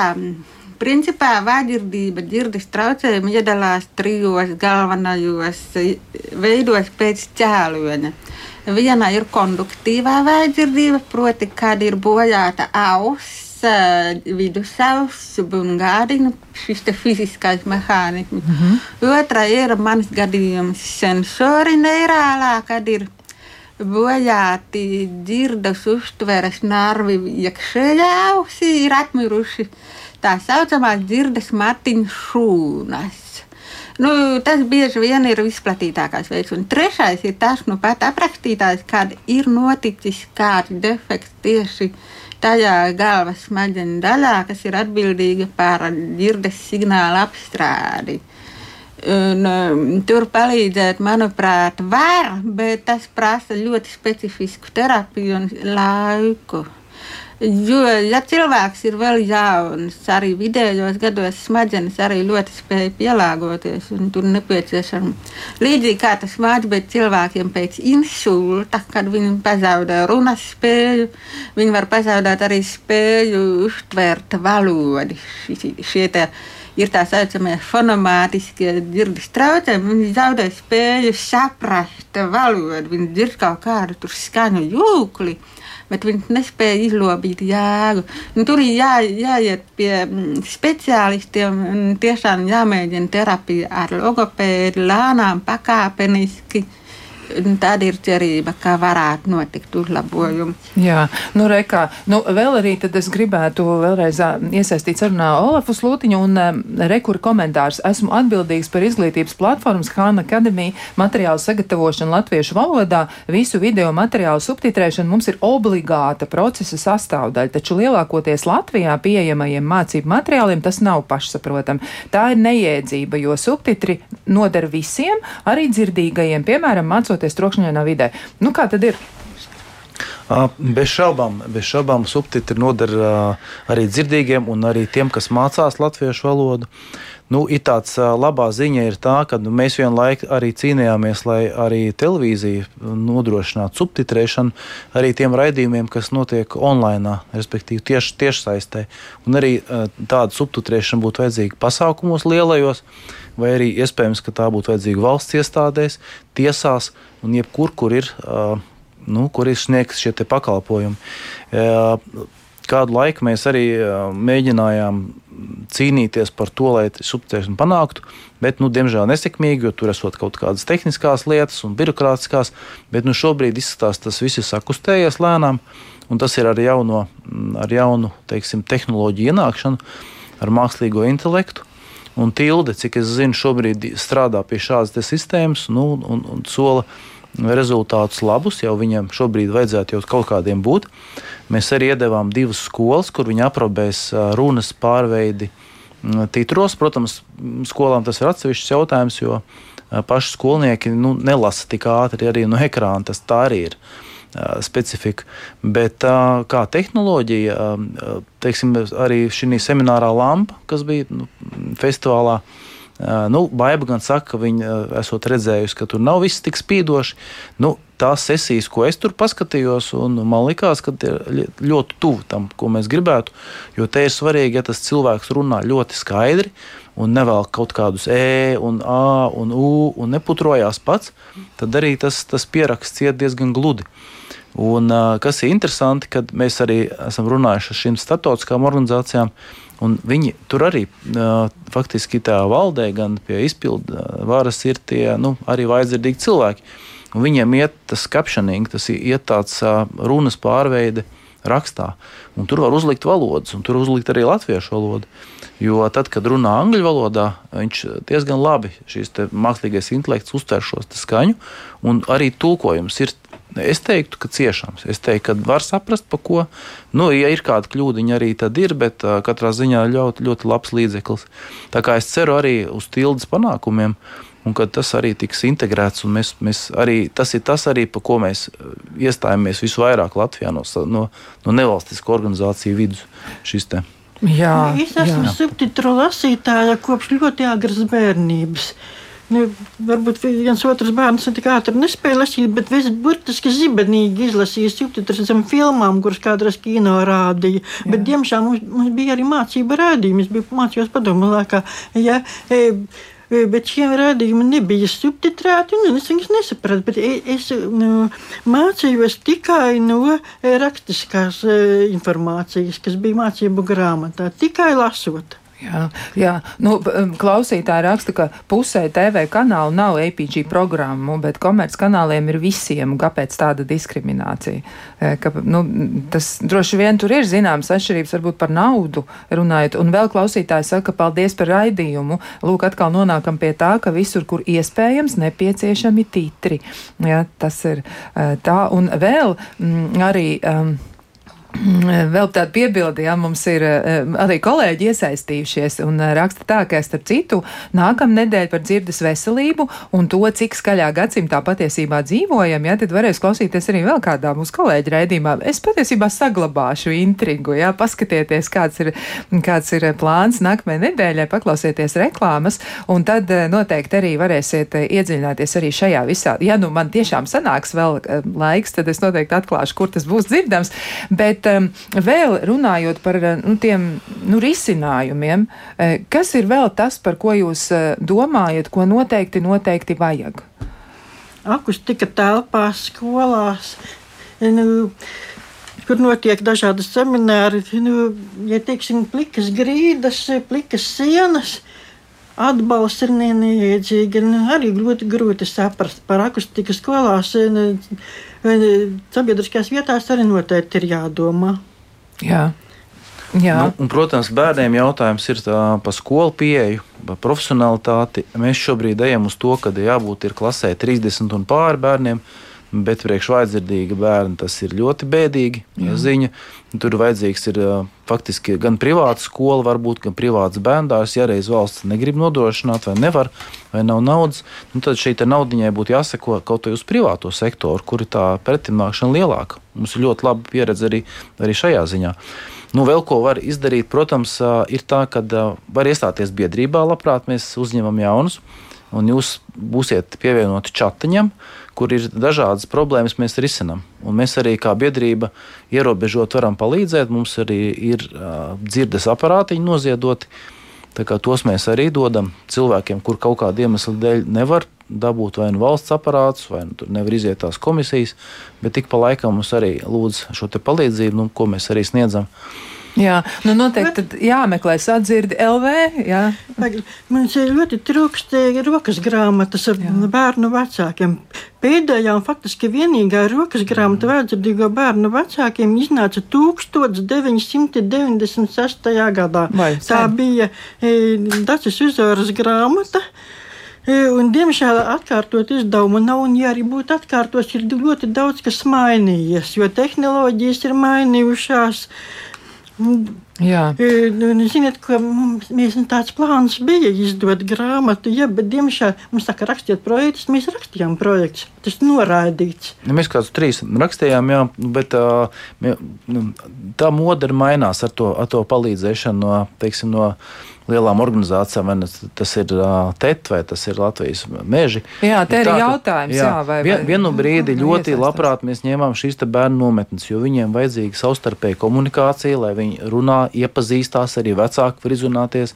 Principā vājdzirdība, dzirdes traucējumi iedalās trijos galvenajos veidos pēc cēloņa. Viena ir konduktīvā vājdzirdība, proti, kad ir bojāta auss vidusceļš un gādiņa, šis fiziskais mehānisms. Mm -hmm. Otra ir mans gadījums sensori neirālā, kad ir bojāti dzirdes uztveres narvi iekšējā ausī, ir atmiruši tā saucamās dzirdes matiņu šūnas. Nu, tas bieži vien ir visplatītākais veids. Un trešais ir tas, nu pat aprakstītājs, kad ir noticis kāds defekts tieši tajā galvas smadzeņu daļā, kas ir atbildīga par dzirdes signālu apstrādi. Un, um, tur palīdzēt, manuprāt, var, bet tas prasa ļoti specifisku terapiju un laiku. Jo, ja cilvēks ir vēl jauns, arī vidējos gados smadzenes arī ļoti spēja pielāgoties, tur nepieciešama līdzīgi kā tas mācīs, bet cilvēkiem pēc insulta, kad viņi pazaudē runas spēju, viņi var pazaudēt arī spēju uztvert valodi. Šie te ir tā saucamie fonomātiskie dzirdes traucējumi. Viņi zaudē spēju saprast valodu, viņi dzird kaut kādu skaņu jūkli bet viņš nespēja izlobīt jēgu. Nu, tur ir jā, jāiet pie mm, speciālistiem un tiešām jāmēģina terapija ar logopēdu, lēnām, pakāpeniski. Tāda ir cerība, ka varētu notikt uzlabojumi. Jā, nu, rekā, nu, vēl arī tad es gribētu vēlreiz iesaistīt sarunā Olafu Slūtiņu un um, rekura komentārs. Esmu atbildīgs par izglītības platformas Hāna Akademija materiālu sagatavošanu latviešu valodā. Visu video materiālu subtitrēšana mums ir obligāta procesa sastāvdaļa, taču lielākoties Latvijā pieejamajiem mācību materiāliem tas nav pašsaprotam. Tā ir neiedzība, jo subtitri noder visiem, arī dzirdīgajiem, piemēram, mācoties trokšņainā vidē. Nu, kā tad ir? Bez šaubām, bez šaubām subtitri noder arī dzirdīgiem un arī tiem, kas mācās latviešu valodu. Nu, ir tāds labā ziņa, ir tā, ka nu, mēs vienlaikus arī cīnījāmies, lai arī televīzija nodrošinātu subtitrēšanu arī tiem raidījumiem, kas notiek online, respektīvi tieši tiešsaistē. Un arī tāda subtitrēšana būtu vajadzīga pasākumos lielajos, vai arī iespējams, ka tā būtu vajadzīga valsts iestādēs, tiesās un jebkur, kur ir. Nu, kur ir sniegts šie pakalpojumi. Kādu laiku mēs arī mēģinājām cīnīties par to, lai subtitēšanu panāktu, bet, nu, diemžēl, nesekmīgi, jo tur esot kaut kādas tehniskās lietas un birokrātiskās, bet nu, šobrīd izskatās, tas viss ir sakustējies lēnām, un tas ir ar, jauno, ar jaunu teiksim, tehnoloģiju ienākšanu, ar mākslīgo intelektu. Un Tilde, cik es zinu, šobrīd strādā pie šādas sistēmas nu, un, un sola rezultātus labus, jau viņam šobrīd vajadzētu jau kaut kādiem būt. Mēs arī iedevām divas skolas, kur viņi aprobēs runas pārveidi titros. Protams, skolām tas ir atsevišķs jautājums, jo paši skolnieki nu, nelasa tik ātri arī no ekrāna. Tas tā arī ir specifika. Bet kā tehnoloģija, teiksim, arī šī seminārā lampa, kas bija nu, festivālā, Nu, Baiba gan saka, ka viņa esot redzējusi, ka tur nav viss tik spīdoši. Nu, tās sesijas, ko es tur paskatījos, un man likās, ka ir ļoti tuvu tam, ko mēs gribētu. Jo te ir svarīgi, ja tas cilvēks runā ļoti skaidri un nevēl kaut kādus e, un a un u un neputrojās pats, tad arī tas, tas pieraksts iet diezgan gludi. Un, kas ir interesanti, kad mēs arī esam runājuši ar šīm starptautiskām organizācijām, Un viņi tur arī faktiski tā valdē, gan pie izpildu varas ir tie nu, arī vajadzīgi cilvēki. Un viņiem iet tas captioning, tas iet tāds runas pārveide rakstā. Un tur var uzlikt valodas, un tur uzlikt arī latviešu valodu. Jo tad, kad runā angļu valodā, viņš diezgan labi šīs mākslīgais intelekts uztver šo skaņu, un arī tulkojums ir Es teiktu, ka ciešams. Es teiktu, ka var saprast, pa ko. Nu, ja ir kāda kļūdiņa, arī tad ir, bet uh, katrā ziņā ļoti, ļoti labs līdzeklis. Tā kā es ceru arī uz tildes panākumiem. Un ka tas arī tiks integrēts, un mēs, mēs arī, tas ir tas, arī, pa ko mēs iestājāmies visvairāk Latvijā no, no, no nevalstiskā organizāciju vidus. Jā, es esmu subtitru lasītāja kopš ļoti agras bērnības. Nu, varbūt viens otrs bērns ne tik ātri nespēja lasīt, bet es burtiski zibenīgi izlasīju subtitrus zem filmām, kuras kādreiz kino rādīja. Jā. Bet, diemžēl, mums, mums bija arī mācība rādījumi. Es biju mācījos padomu laikā. Ja, e, Bet šiem rādījumiem nebija subtitrēti, un es viņus nesapratu. Bet es nu, mācījos tikai no rakstiskās informācijas, kas bija mācību grāmatā, tikai lasot. Jā, jā. Nu, klausītāji raksta, ka pusē TV kanālu nav APG programmu, bet komerckanāliem ir visiem. Kāpēc tāda diskriminācija? E, ka, nu, tas droši vien tur ir zināmas atšķirības, varbūt par naudu runājot. Un vēl klausītāji saka, paldies par raidījumu. Lūk, atkal nonākam pie tā, ka visur, kur iespējams, nepieciešami titri. Jā, tas ir e, tā. Un vēl m, mm, arī. Um, vēl tāda piebilde, ja mums ir eh, arī kolēģi iesaistījušies un eh, raksta tā, ka starp citu nākamā nedēļa par dzirdes veselību un to, cik skaļā gadsimtā patiesībā dzīvojam, ja tad varēs klausīties arī vēl kādā mūsu kolēģi raidījumā. Es patiesībā saglabāšu intrigu, ja paskatieties, kāds ir, kāds ir plāns nākamajai nedēļai, paklausieties reklāmas un tad eh, noteikti arī varēsiet iedziļināties arī šajā visā. Ja nu man tiešām sanāks vēl laiks, tad es noteikti atklāšu, kur tas būs dzirdams. Bet Bet um, vēl runājot par nu, tiem nu, risinājumiem, kas ir vēl tas, par ko jūs uh, domājat, ko noteikti, noteikti vajag? Akustika telpās, skolās. Nu, kur notiek dažādi semināri, nu, ja teiksim, plikas grīdas, plikas sienas. Atbalsts ir ne, neiedzīgi. Arī ļoti grūti saprast par akustiku skolās. Sabiedriskās vietās arī noteikti ir jādomā. Jā. Jā. Nu, un, protams, bērniem jautājums ir par skolu pieeju, par profesionalitāti. Mēs šobrīd ejam uz to, ka jābūt klasē 30 un pāri bērniem. Bet priekš vājdzirdīga bērna tas ir ļoti bēdīgi. Ja ziņa, tur vajadzīgs ir faktiski gan privāta skola, varbūt gan privāts bērndārs. Ja reiz valsts negrib nodrošināt, vai nevar, vai nav naudas, nu tad šī naudiņai būtu jāseko kaut vai uz privāto sektoru, kur ir tā pretimnākšana lielāka. Mums ir ļoti laba pieredze arī, arī šajā ziņā. Nu, vēl ko var izdarīt, protams, ir tā, ka var iestāties biedrībā, labprāt mēs uzņemam jaunus, un jūs būsiet pievienoti čatiņam kur ir dažādas problēmas, mēs risinām. Un mēs arī kā biedrība ierobežot varam palīdzēt. Mums arī ir uh, dzirdes aparātiņi noziedoti. Tos mēs arī dodam cilvēkiem, kur kaut kāda iemesla dēļ nevar dabūt vai nu valsts aparātus, vai nu tur nevar iziet tās komisijas, bet tik pa laikam mums arī lūdz šo palīdzību, nu, ko mēs arī sniedzam. Jā, nu noteikti Bet, jāmeklē sadzirdi LV. Jā. Mums ļoti trūkstīgi rokas grāmatas ar jā. bērnu vecākiem. Pēdējā un faktiski vienīgā rokas grāmata vērtzīgo bērnu vecākiem iznāca 1996. gadā. Vai, Tā bija e, Dacis Uzoras grāmata. E, un, diemžēl atkārtot izdevumu nav, un, ja arī būtu atkārtots, ir ļoti daudz kas mainījies, jo tehnoloģijas ir mainījušās. Jā. Nu, ziniet, ka mums nu, tāds plāns bija izdot grāmatu, ja, bet, diemžēl, mums saka, rakstiet projektus, mēs rakstījām projektus. Tas noraidīts. Nu, mēs kādus trīs rakstījām, jā, bet tā moda mainās ar to, ar to palīdzēšanu no, teiksim, no lielām organizācijām, vai tas ir TET vai tas ir Latvijas meži. Jā, te ir tā, jautājums. Jā, jā, vai, vien, vienu brīdi vai, ļoti iesaistās. labprāt mēs ņēmām šīs bērnu nometnes, jo viņiem vajadzīga savstarpēja komunikācija, lai viņi runā, iepazīstās, arī vecāki var izrunāties.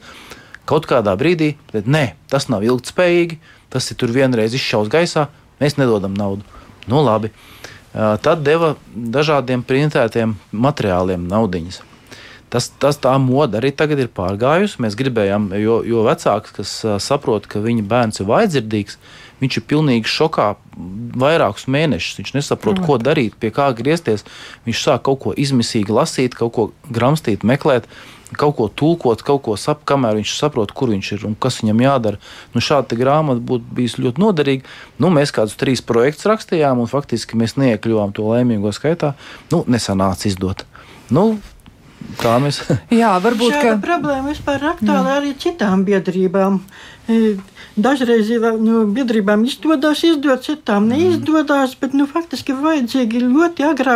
Kaut kādā brīdī, bet nē, tas nav ilgspējīgi, tas ir tur vienreiz izšaus gaisā, mēs nedodam naudu. Nu, labi. Tad deva dažādiem printētiem materiāliem naudiņas. Tas, tas tā moda arī tagad ir pārgājusi. Mēs gribējām, jo, jo vecāks, kas saprot, ka viņa bērns ir vaidzirdīgs, viņš ir pilnīgi šokā vairākus mēnešus. Viņš nesaprot, ko darīt, pie kā griezties. Viņš sāk kaut ko izmisīgi lasīt, kaut ko gramstīt, meklēt. Kaut ko tulkot, kaut ko saprast, kamēr viņš saprot, kur viņš ir un kas viņam jādara. Nu, šāda grāmata būtu bijusi ļoti noderīga. Nu, mēs kādus trīs projektus rakstījām, un faktiski mēs neiekļuvām to laimīgo skaitā. Nu, nesanāca izdot. Nu, Tā mēs. Jā, varbūt. Šāda ka... problēma vispār ir aktuāla arī citām biedrībām. Dažreiz nu, biedrībām izdodas, izdot, citām neizdodas, bet nu, faktiski vajadzīgi ļoti agrā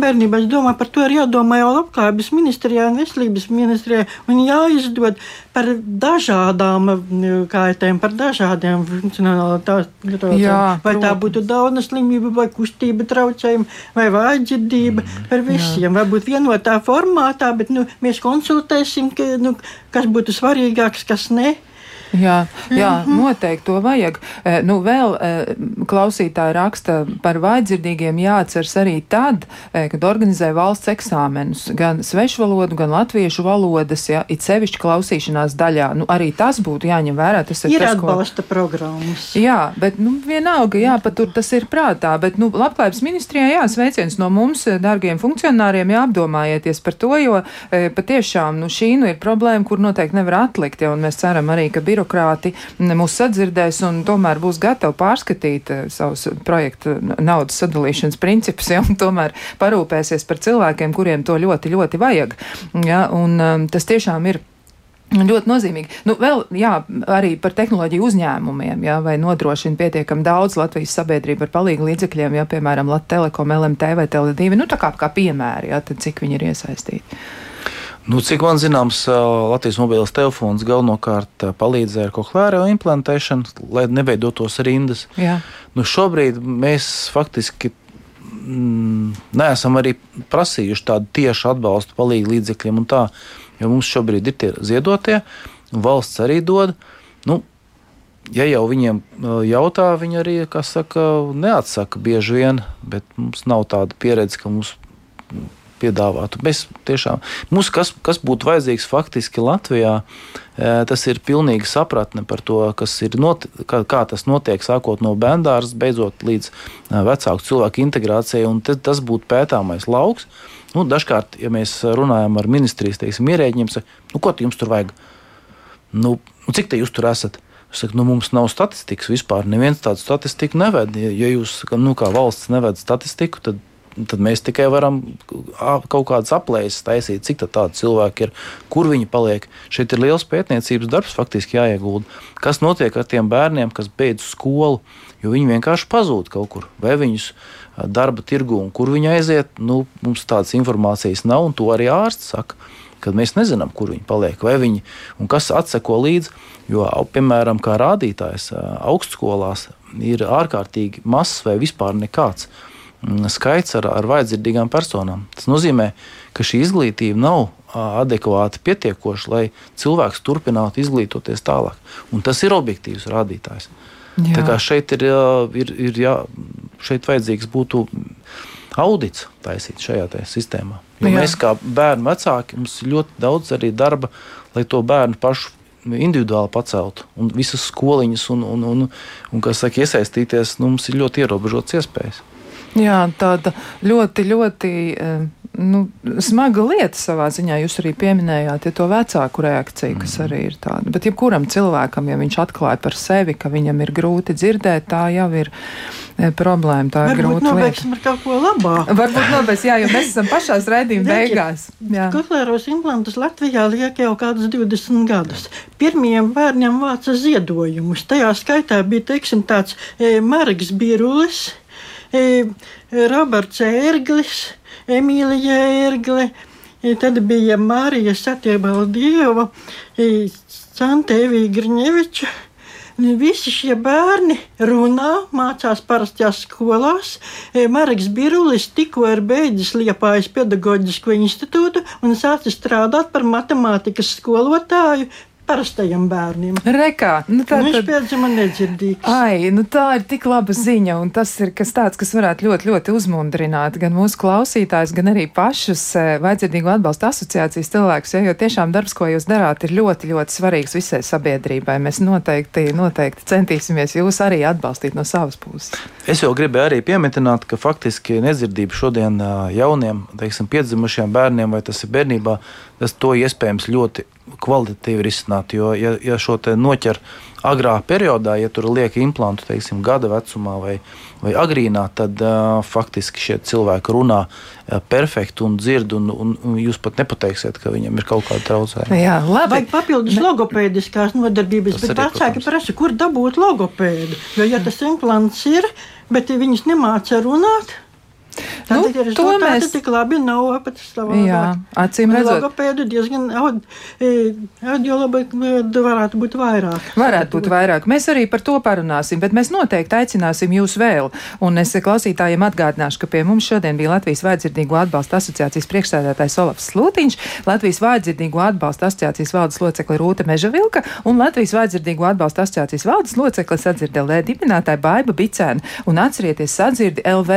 bērnībā. Es domāju, par to ir jādomā jau labklājības ministrijā un veselības ministrijā un jāizdod par dažādām nu, kaitēm, par dažādiem funkcionālitātēm. Vai tā būtu dauna slimība, vai kustība traucējumi, vai vājdzirdība, mm. par visiem. Jā. Varbūt vienotā formātā, bet nu, mēs konsultēsim, ka, nu, kas būtu svarīgāks, kas ne. Jā, jā mm -hmm. noteikti to vajag. E, nu, vēl e, klausītāji raksta par vājdzirdīgiem jāatceras arī tad, e, kad organizē valsts eksāmenus, gan svešvalodu, gan latviešu valodas, ja, it sevišķi klausīšanās daļā. Nu, arī tas būtu jāņem vērā. Tas ir, ir tas, atbalsta ko... programmas. Jā, bet nu, vienalga, jā, pat tur tas ir prātā. Bet, nu, labklājības ministrijā, jā, sveiciens no mums, dārgiem funkcionāriem, jāapdomājieties par to, jo patiešām nu, šī nu ir problēma, kur noteikti nevar atlikt. Ja, mēs ceram arī, ka birokrātija birokrāti mūs sadzirdēs un tomēr būs gatavi pārskatīt eh, savus projektu naudas sadalīšanas principus, ja, un tomēr parūpēsies par cilvēkiem, kuriem to ļoti, ļoti vajag. Ja, un, um, tas tiešām ir. Ļoti nozīmīgi. Nu, vēl jā, arī par tehnoloģiju uzņēmumiem, jā, vai nodrošina pietiekami daudz Latvijas sabiedrību ar palīgu līdzekļiem, jā, piemēram, Latvijas Telekom, LMT vai Tele2, nu tā kā, kā piemēri, jā, tad cik viņi ir iesaistīti. Nu, cik man zināms, Latvijas mobilais telefons galvenokārt palīdzēja ar kohlēru implantēšanu, lai neveidotos rindas. Jā. Nu, šobrīd mēs faktiski mm, neesam arī prasījuši tādu tiešu atbalstu palīdzību līdzekļiem, tā, jo mums šobrīd ir tie ziedotie, un valsts arī dod. Nu, ja jau viņiem jautā, viņi arī saka, neatsaka bieži vien, bet mums nav tāda pieredze, ka mums piedāvātu. Mēs tiešām, mums, kas, kas būtu vajadzīgs faktiski Latvijā, tas ir pilnīgi sapratne par to, not, kā, kā tas notiek, sākot no bērndāras, beidzot līdz vecāku cilvēku integrācijai, un te, tas būtu pētāmais lauks. Nu, dažkārt, ja mēs runājam ar ministrijas teiksim, ierēģiem, saka, nu, ko jums tur vajag? Nu, nu, cik te jūs tur esat? Es saku, nu, mums nav statistikas vispār. Neviens tādu statistiku neved. Ja jūs nu, kā valsts neved statistiku, tad tad mēs tikai varam kaut kādas aplēses taisīt, cik tādu cilvēku ir, kur viņi paliek. Šeit ir liels pētniecības darbs, faktiski jāiegulda. Kas notiek ar tiem bērniem, kas beidz skolu, jo viņi vienkārši pazūd kaut kur, vai viņus darba tirgu un kur viņi aiziet. Nu, mums tādas informācijas nav, un to arī ārsts saka. Kad mēs nezinām, kur viņi paliek, vai viņi un kas atseko līdzi. Jo, piemēram, kā rādītājs augstskolās ir ārkārtīgi mazs vai vispār nekāds Mm, skaits ar, ar vajadzīgām personām. Tas nozīmē, ka šī izglītība nav adekvāti pietiekoša, lai cilvēks turpinātu izglītoties tālāk. Un tas ir objektīvs rādītājs. Jā. Tā kā šeit ir, ir, ir jā, šeit vajadzīgs būtu audits taisīt šajā sistēmā. Jo jā. mēs kā bērnu vecāki, mums ir ļoti daudz arī darba, lai to bērnu pašu individuāli paceltu. Un visas skoliņas un, un, un, un, un saka, iesaistīties, nu, mums ir ļoti ierobežotas iespējas. Jā, tāda ļoti, ļoti eh, nu, smaga lieta savā ziņā. Jūs arī pieminējāt ja to vecāku reakciju, kas mm. arī ir tāda. Bet jebkuram cilvēkam, ja viņš atklāja par sevi, ka viņam ir grūti dzirdēt, tā jau ir eh, problēma. Tā ir grūti. Nobeigsim ar kaut ko labāku. Varbūt nobeigsim, jā, jo mēs esam pašās raidījuma beigās. Koklēros implantus Latvijā liek jau kādus 20 gadus. Pirmiem bērniem vāca ziedojumus. Tajā skaitā bija, teiksim, tāds e, Marks Birulis. Roberts Ērglis, Emīlija Ērgle, tad bija Marija Satiebaldieva, Santa Evija Grņeviča. Visi šie bērni runā, mācās parastajās skolās. Marks Birulis tikko ir beidzis Liepājas pedagoģisko institūtu un sācis strādāt par matemātikas skolotāju parastajiem bērniem. Rekā, nu tā ir piedzima nedzirdīgs. Ai, nu tā ir tik laba ziņa, un tas ir kas tāds, kas varētu ļoti, ļoti uzmundrināt gan mūsu klausītājus, gan arī pašus eh, vajadzīgo atbalstu asociācijas cilvēkus, ja, jo tiešām darbs, ko jūs darāt, ir ļoti, ļoti svarīgs visai sabiedrībai. Mēs noteikti, noteikti centīsimies jūs arī atbalstīt no savas puses. Es jau gribēju arī pieminēt, ka faktiski nedzirdība šodien jauniem, teiksim, piedzimušiem bērniem, vai tas ir bērnībā, tas to iespējams ļoti kvalitatīvi risināt. Jo, ja, ja šo noķer agrā periodā, ja tur liek implantu, teiksim, gada vecumā vai, vai agrīnā, tad uh, faktiski šie cilvēki runā uh, perfekti un dzird, un, un, un jūs pat nepateiksiet, ka viņam ir kaut kāda traucējuma. Jā, labi. Vajag papildus ne... logopēdiskās nodarbības, bet vecāki prasa, kur dabūt logopēdu. Jo, ja tas implants ir, bet ja viņas nemāca runāt, Nu, to mēs tik labi nav apatstavoši. Jā, acīm redzot. Logopēdu diezgan audiologopēdu varētu būt vairāk. Varētu būt vairāk. Mēs arī par to parunāsim, bet mēs noteikti aicināsim jūs vēl. Un es klausītājiem atgādināšu, ka pie mums šodien bija Latvijas vājdzirdīgo atbalsta asociācijas priekšstādātājs Olafs Slūtiņš, Latvijas vājdzirdīgo atbalsta asociācijas valdes locekle Rūta Mežavilka un Latvijas vājdzirdīgo atbalsta asociācijas valdes locekle sadzirdēlē dibinātāja Baiba Bicēna. Un atcerieties sadzirdi LV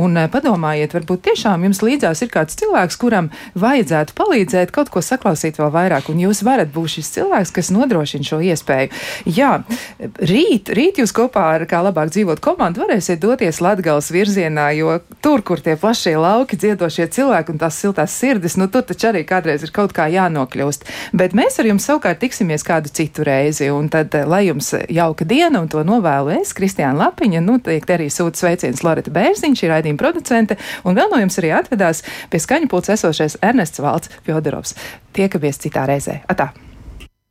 un padomājiet, padomājiet, varbūt tiešām jums līdzās ir kāds cilvēks, kuram vajadzētu palīdzēt kaut ko saklausīt vēl vairāk, un jūs varat būt šis cilvēks, kas nodrošina šo iespēju. Jā, rīt, rīt jūs kopā ar kā labāk dzīvot komandu varēsiet doties Latgals virzienā, jo tur, kur tie plašie lauki, dziedošie cilvēki un tās siltās sirdis, nu tur taču arī kādreiz ir kaut kā jānokļūst. Bet mēs ar jums savukārt tiksimies kādu citu reizi, un tad, eh, lai jums jauka diena, un to novēlu es, Kristiāna Lapiņa, nu, teikt arī sūta sveiciens Loreta Bērziņš, ir raidījuma producente, Un vēl no jums arī atvedās pie skaņu pulca esošais Ernests Valts Fjodorovs. Tiekamies citā reizē. Atā!